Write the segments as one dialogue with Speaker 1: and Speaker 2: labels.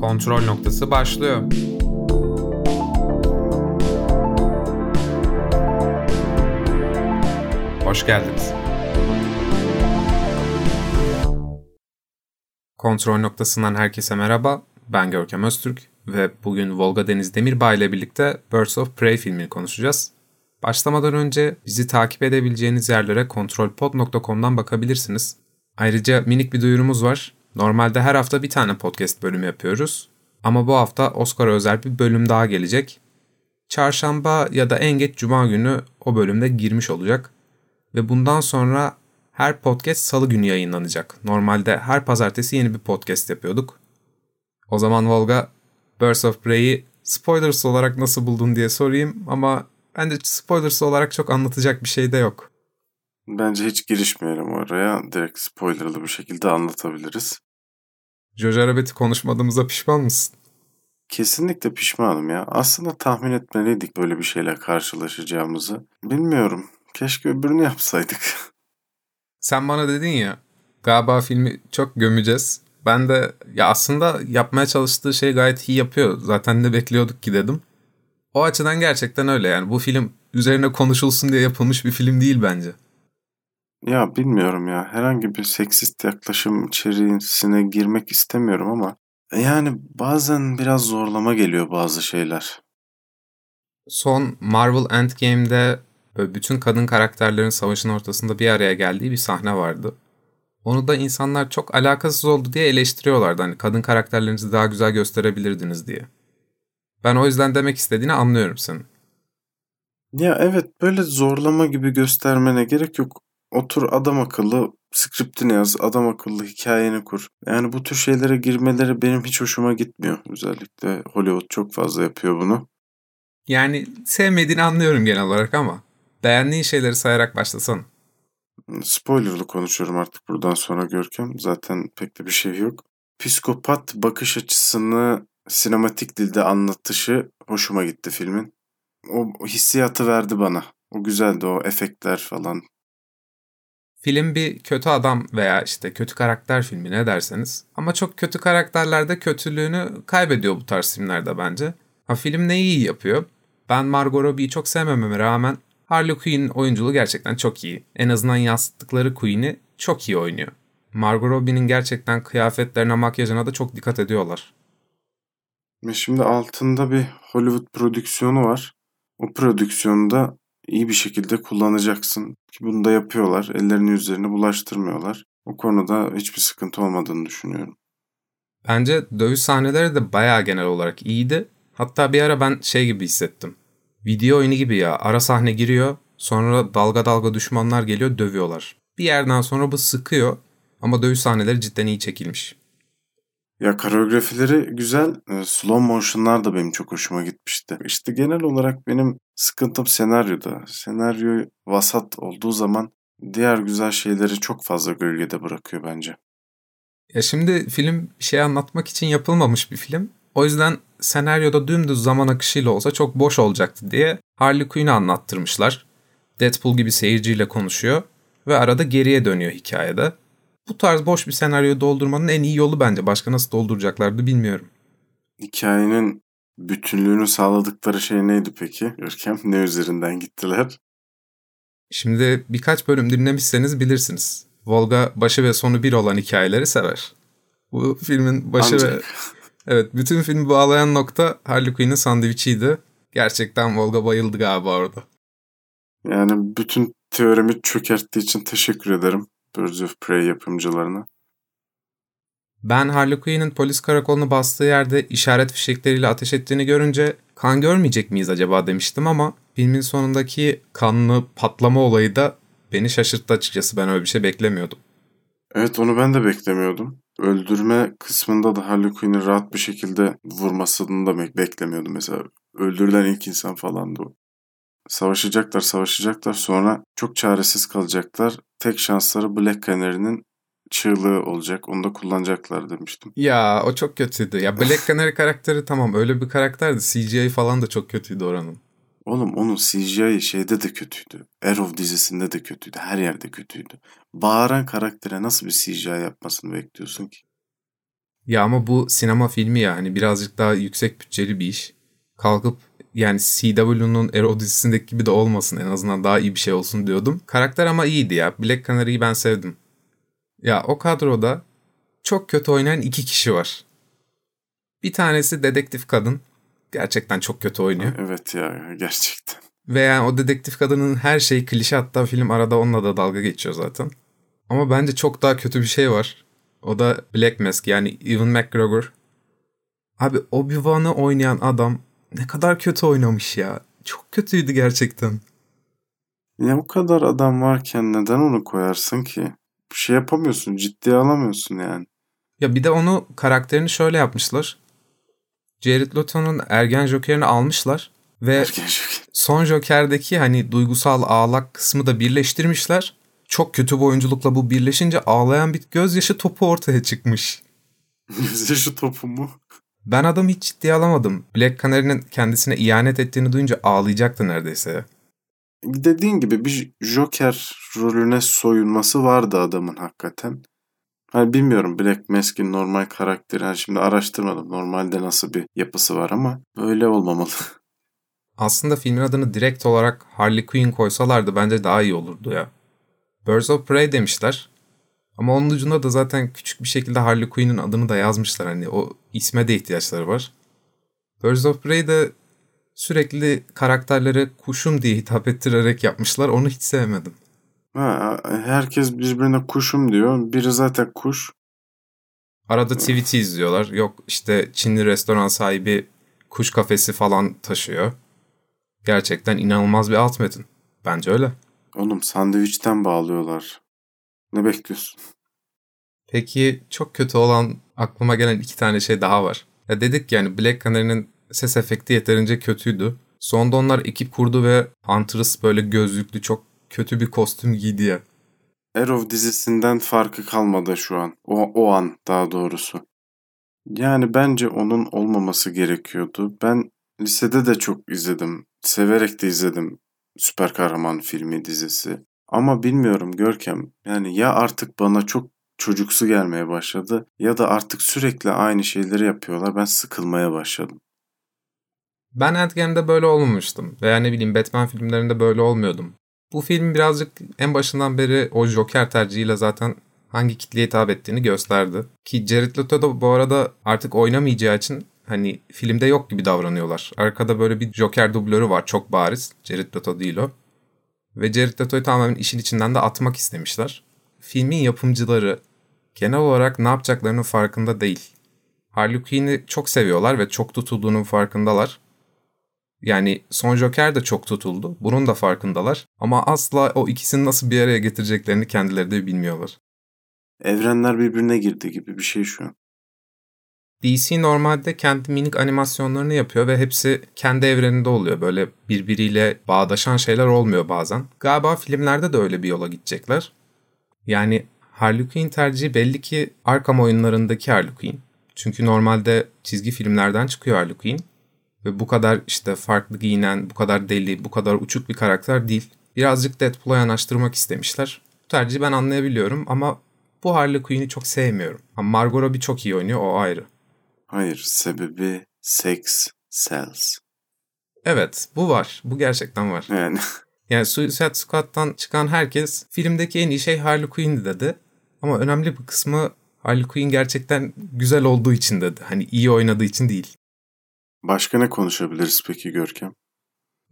Speaker 1: Kontrol noktası başlıyor. Hoş geldiniz. Kontrol noktasından herkese merhaba. Ben Görkem Öztürk ve bugün Volga Deniz Demirbağ ile birlikte Birds of Prey filmini konuşacağız. Başlamadan önce bizi takip edebileceğiniz yerlere kontrolpod.com'dan bakabilirsiniz. Ayrıca minik bir duyurumuz var. Normalde her hafta bir tane podcast bölümü yapıyoruz. Ama bu hafta Oscar'a özel bir bölüm daha gelecek. Çarşamba ya da en geç cuma günü o bölümde girmiş olacak. Ve bundan sonra her podcast salı günü yayınlanacak. Normalde her pazartesi yeni bir podcast yapıyorduk. O zaman Volga, Birds of Prey'i spoilers olarak nasıl buldun diye sorayım ama bence spoilers olarak çok anlatacak bir şey de yok.
Speaker 2: Bence hiç girişmeyelim oraya. Direkt spoilerlı bir şekilde anlatabiliriz.
Speaker 1: Jojo Rabbit'i konuşmadığımıza pişman mısın?
Speaker 2: Kesinlikle pişmanım ya. Aslında tahmin etmeliydik böyle bir şeyle karşılaşacağımızı. Bilmiyorum. Keşke öbürünü yapsaydık.
Speaker 1: Sen bana dedin ya galiba filmi çok gömeceğiz. Ben de ya aslında yapmaya çalıştığı şey gayet iyi yapıyor. Zaten ne bekliyorduk ki dedim. O açıdan gerçekten öyle yani. Bu film üzerine konuşulsun diye yapılmış bir film değil bence.
Speaker 2: Ya bilmiyorum ya. Herhangi bir seksist yaklaşım içerisine girmek istemiyorum ama yani bazen biraz zorlama geliyor bazı şeyler.
Speaker 1: Son Marvel Endgame'de böyle bütün kadın karakterlerin savaşın ortasında bir araya geldiği bir sahne vardı. Onu da insanlar çok alakasız oldu diye eleştiriyorlardı. Hani kadın karakterlerinizi daha güzel gösterebilirdiniz diye. Ben o yüzden demek istediğini anlıyorum senin.
Speaker 2: Ya evet böyle zorlama gibi göstermene gerek yok. Otur adam akıllı skriptini yaz, adam akıllı hikayeni kur. Yani bu tür şeylere girmeleri benim hiç hoşuma gitmiyor. Özellikle Hollywood çok fazla yapıyor bunu.
Speaker 1: Yani sevmediğini anlıyorum genel olarak ama beğendiğin şeyleri sayarak başlasan.
Speaker 2: Spoilerlı konuşuyorum artık buradan sonra Görkem. Zaten pek de bir şey yok. Psikopat bakış açısını sinematik dilde anlatışı hoşuma gitti filmin. O hissiyatı verdi bana. O güzeldi o efektler falan.
Speaker 1: Film bir kötü adam veya işte kötü karakter filmi ne derseniz. Ama çok kötü karakterlerde kötülüğünü kaybediyor bu tarz filmlerde bence. Ha film neyi iyi yapıyor? Ben Margot Robbie'yi çok sevmememe rağmen Harley Quinn'in oyunculuğu gerçekten çok iyi. En azından yansıttıkları Quinn'i çok iyi oynuyor. Margot Robbie'nin gerçekten kıyafetlerine, makyajına da çok dikkat ediyorlar.
Speaker 2: Şimdi altında bir Hollywood prodüksiyonu var. O prodüksiyonda iyi bir şekilde kullanacaksın. Ki bunu da yapıyorlar. Ellerini yüzlerini bulaştırmıyorlar. O konuda hiçbir sıkıntı olmadığını düşünüyorum.
Speaker 1: Bence dövüş sahneleri de bayağı genel olarak iyiydi. Hatta bir ara ben şey gibi hissettim. Video oyunu gibi ya. Ara sahne giriyor. Sonra dalga dalga düşmanlar geliyor dövüyorlar. Bir yerden sonra bu sıkıyor. Ama dövüş sahneleri cidden iyi çekilmiş.
Speaker 2: Ya koreografileri güzel. E, slow motion'lar da benim çok hoşuma gitmişti. İşte genel olarak benim sıkıntım senaryoda. Senaryo vasat olduğu zaman diğer güzel şeyleri çok fazla gölgede bırakıyor bence.
Speaker 1: Ya şimdi film şey anlatmak için yapılmamış bir film. O yüzden senaryoda dümdüz zaman akışıyla olsa çok boş olacaktı diye Harley Quinn'i anlattırmışlar. Deadpool gibi seyirciyle konuşuyor ve arada geriye dönüyor hikayede. Bu tarz boş bir senaryo doldurmanın en iyi yolu bence. Başka nasıl dolduracaklardı bilmiyorum.
Speaker 2: Hikayenin bütünlüğünü sağladıkları şey neydi peki? Görkem ne üzerinden gittiler?
Speaker 1: Şimdi birkaç bölüm dinlemişseniz bilirsiniz. Volga başı ve sonu bir olan hikayeleri sever. Bu filmin başı Ancak. ve... Evet bütün filmi bağlayan nokta Harley Quinn'in sandviçiydi. Gerçekten Volga bayıldı galiba orada.
Speaker 2: Yani bütün teorimi çökerttiği için teşekkür ederim. Birds of Prey yapımcılarına.
Speaker 1: Ben Harley Quinn'in polis karakolunu bastığı yerde işaret fişekleriyle ateş ettiğini görünce kan görmeyecek miyiz acaba demiştim ama filmin sonundaki kanlı patlama olayı da beni şaşırttı açıkçası. Ben öyle bir şey beklemiyordum.
Speaker 2: Evet onu ben de beklemiyordum. Öldürme kısmında da Harley Quinn'i rahat bir şekilde vurmasını da beklemiyordum. Mesela öldürülen ilk insan falandı o. Savaşacaklar savaşacaklar sonra çok çaresiz kalacaklar. Tek şansları Black Canary'nin çığlığı olacak. Onu da kullanacaklar demiştim.
Speaker 1: Ya o çok kötüydü. Ya Black Canary karakteri tamam öyle bir karakterdi. CGI falan da çok kötüydü oranın.
Speaker 2: Oğlum onun CGI şeyde de kötüydü. Arrow dizisinde de kötüydü. Her yerde kötüydü. Bağıran karaktere nasıl bir CGI yapmasını bekliyorsun ki?
Speaker 1: Ya ama bu sinema filmi ya hani birazcık daha yüksek bütçeli bir iş. Kalkıp yani CW'nun Arrow dizisindeki gibi de olmasın en azından daha iyi bir şey olsun diyordum. Karakter ama iyiydi ya. Black Canary'yi ben sevdim. Ya o kadroda çok kötü oynayan iki kişi var. Bir tanesi dedektif kadın. Gerçekten çok kötü oynuyor.
Speaker 2: Evet ya gerçekten.
Speaker 1: Ve yani o dedektif kadının her şeyi klişe hatta film arada onunla da dalga geçiyor zaten. Ama bence çok daha kötü bir şey var. O da Black Mask yani Ewan McGregor. Abi Obi-Wan'ı oynayan adam ne kadar kötü oynamış ya. Çok kötüydü gerçekten.
Speaker 2: Ya o kadar adam varken neden onu koyarsın ki? Bir şey yapamıyorsun, ciddiye alamıyorsun yani.
Speaker 1: Ya bir de onu karakterini şöyle yapmışlar. Jared Leto'nun ergen Joker'ini almışlar ve
Speaker 2: Ergen Joker.
Speaker 1: son Joker'deki hani duygusal ağlak kısmı da birleştirmişler. Çok kötü bir oyunculukla bu birleşince ağlayan bir gözyaşı topu ortaya çıkmış.
Speaker 2: Şu topu mu?
Speaker 1: Ben adamı hiç ciddiye alamadım. Black Canary'nin kendisine ihanet ettiğini duyunca ağlayacaktı neredeyse.
Speaker 2: Dediğin gibi bir Joker rolüne soyunması vardı adamın hakikaten. Hani bilmiyorum Black Mask'in normal karakteri. Hani şimdi araştırmadım normalde nasıl bir yapısı var ama öyle olmamalı.
Speaker 1: Aslında filmin adını direkt olarak Harley Quinn koysalardı bence daha iyi olurdu ya. Birds of Prey demişler. Ama onun ucunda da zaten küçük bir şekilde Harley Quinn'in adını da yazmışlar. Hani o isme de ihtiyaçları var. Birds of Prey'de sürekli karakterlere kuşum diye hitap ettirerek yapmışlar. Onu hiç sevmedim.
Speaker 2: Ha, herkes birbirine kuşum diyor. Biri zaten kuş.
Speaker 1: Arada tweet'i izliyorlar. Yok işte Çinli restoran sahibi kuş kafesi falan taşıyor. Gerçekten inanılmaz bir alt metin. Bence öyle.
Speaker 2: Oğlum sandviçten bağlıyorlar. Ne bekliyorsun?
Speaker 1: Peki çok kötü olan aklıma gelen iki tane şey daha var. Ya dedik yani Black Canary'nin ses efekti yeterince kötüydü. Sonunda onlar ekip kurdu ve Huntress böyle gözlüklü çok kötü bir kostüm giydi ya.
Speaker 2: Arrow dizisinden farkı kalmadı şu an. O, o an daha doğrusu. Yani bence onun olmaması gerekiyordu. Ben lisede de çok izledim. Severek de izledim süper kahraman filmi dizisi. Ama bilmiyorum Görkem. Yani ya artık bana çok çocuksu gelmeye başladı ya da artık sürekli aynı şeyleri yapıyorlar. Ben sıkılmaya başladım.
Speaker 1: Ben Endgame'de böyle olmamıştım. Veya ne bileyim Batman filmlerinde böyle olmuyordum. Bu film birazcık en başından beri o Joker tercihiyle zaten hangi kitleye hitap ettiğini gösterdi. Ki Jared Leto da bu arada artık oynamayacağı için hani filmde yok gibi davranıyorlar. Arkada böyle bir Joker dublörü var çok bariz. Jared Leto değil o. Ve Jared Leto'yu tamamen işin içinden de atmak istemişler. Filmin yapımcıları genel olarak ne yapacaklarının farkında değil. Harley Quinn'i çok seviyorlar ve çok tutulduğunun farkındalar. Yani son Joker de çok tutuldu. Bunun da farkındalar. Ama asla o ikisini nasıl bir araya getireceklerini kendileri de bilmiyorlar.
Speaker 2: Evrenler birbirine girdi gibi bir şey şu an.
Speaker 1: DC normalde kendi minik animasyonlarını yapıyor ve hepsi kendi evreninde oluyor. Böyle birbiriyle bağdaşan şeyler olmuyor bazen. Galiba filmlerde de öyle bir yola gidecekler. Yani Harley Quinn tercihi belli ki Arkham oyunlarındaki Harley Quinn. Çünkü normalde çizgi filmlerden çıkıyor Harley Quinn. Ve bu kadar işte farklı giyinen, bu kadar deli, bu kadar uçuk bir karakter değil. Birazcık Deadpool'a yanaştırmak istemişler. Bu tercihi ben anlayabiliyorum ama bu Harley Quinn'i çok sevmiyorum. Ama Margot Robbie çok iyi oynuyor, o ayrı.
Speaker 2: Hayır, sebebi sex sells.
Speaker 1: Evet, bu var. Bu gerçekten var.
Speaker 2: Yani
Speaker 1: Yani Suicide Squad'dan çıkan herkes filmdeki en iyi şey Harley Quinn'di dedi. Ama önemli bir kısmı Harley Quinn gerçekten güzel olduğu için dedi. Hani iyi oynadığı için değil.
Speaker 2: başka ne konuşabiliriz peki Görkem?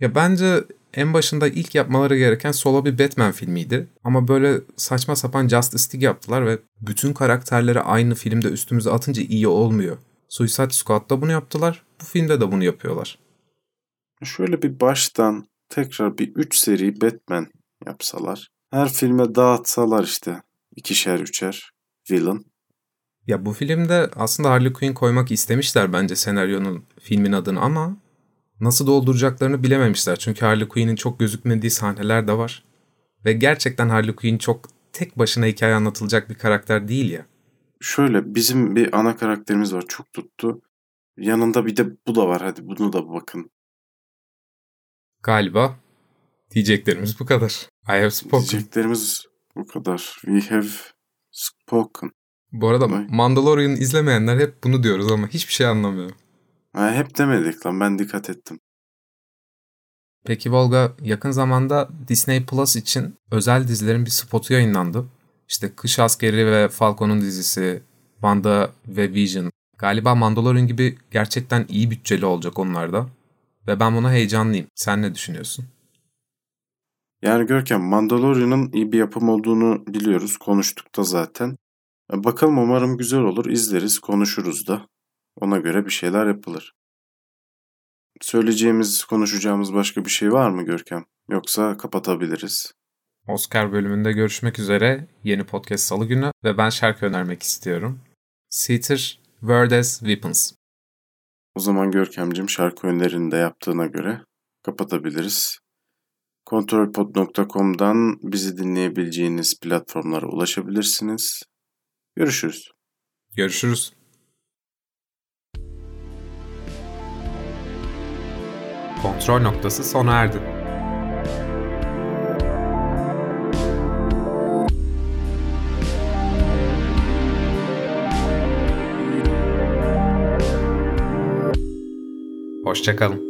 Speaker 1: Ya bence en başında ilk yapmaları gereken solo bir Batman filmiydi. Ama böyle saçma sapan Justice League yaptılar ve bütün karakterleri aynı filmde üstümüze atınca iyi olmuyor. Suicide Squad'da bunu yaptılar. Bu filmde de bunu yapıyorlar.
Speaker 2: Şöyle bir baştan tekrar bir 3 seri Batman yapsalar. Her filme dağıtsalar işte ikişer üçer villain.
Speaker 1: Ya bu filmde aslında Harley Quinn koymak istemişler bence senaryonun filmin adını ama nasıl dolduracaklarını bilememişler. Çünkü Harley Quinn'in çok gözükmediği sahneler de var. Ve gerçekten Harley Quinn çok tek başına hikaye anlatılacak bir karakter değil ya.
Speaker 2: Şöyle bizim bir ana karakterimiz var çok tuttu. Yanında bir de bu da var hadi bunu da bakın.
Speaker 1: Galiba diyeceklerimiz bu kadar. I have spoken.
Speaker 2: Diyeceklerimiz bu kadar. We have spoken.
Speaker 1: Bu arada
Speaker 2: Vay.
Speaker 1: Mandalorian izlemeyenler hep bunu diyoruz ama hiçbir şey anlamıyor.
Speaker 2: Ha, hep demedik lan ben dikkat ettim.
Speaker 1: Peki Volga yakın zamanda Disney Plus için özel dizilerin bir spotu yayınlandı. İşte Kış Askeri ve Falcon'un dizisi, Wanda ve Vision. Galiba Mandalorian gibi gerçekten iyi bütçeli olacak onlarda. Ve ben buna heyecanlıyım. Sen ne düşünüyorsun?
Speaker 2: Yani Görkem Mandalorian'ın iyi bir yapım olduğunu biliyoruz. Konuştuk da zaten. E, Bakalım umarım güzel olur. izleriz, konuşuruz da. Ona göre bir şeyler yapılır. Söyleyeceğimiz, konuşacağımız başka bir şey var mı Görkem? Yoksa kapatabiliriz.
Speaker 1: Oscar bölümünde görüşmek üzere. Yeni podcast salı günü ve ben şarkı önermek istiyorum. Seater, Word as Weapons.
Speaker 2: O zaman Görkemcim şarkı önerini de yaptığına göre kapatabiliriz. Kontrolpod.com'dan bizi dinleyebileceğiniz platformlara ulaşabilirsiniz. Görüşürüz.
Speaker 1: Görüşürüz. Kontrol noktası sona erdi. Hoşçakalın.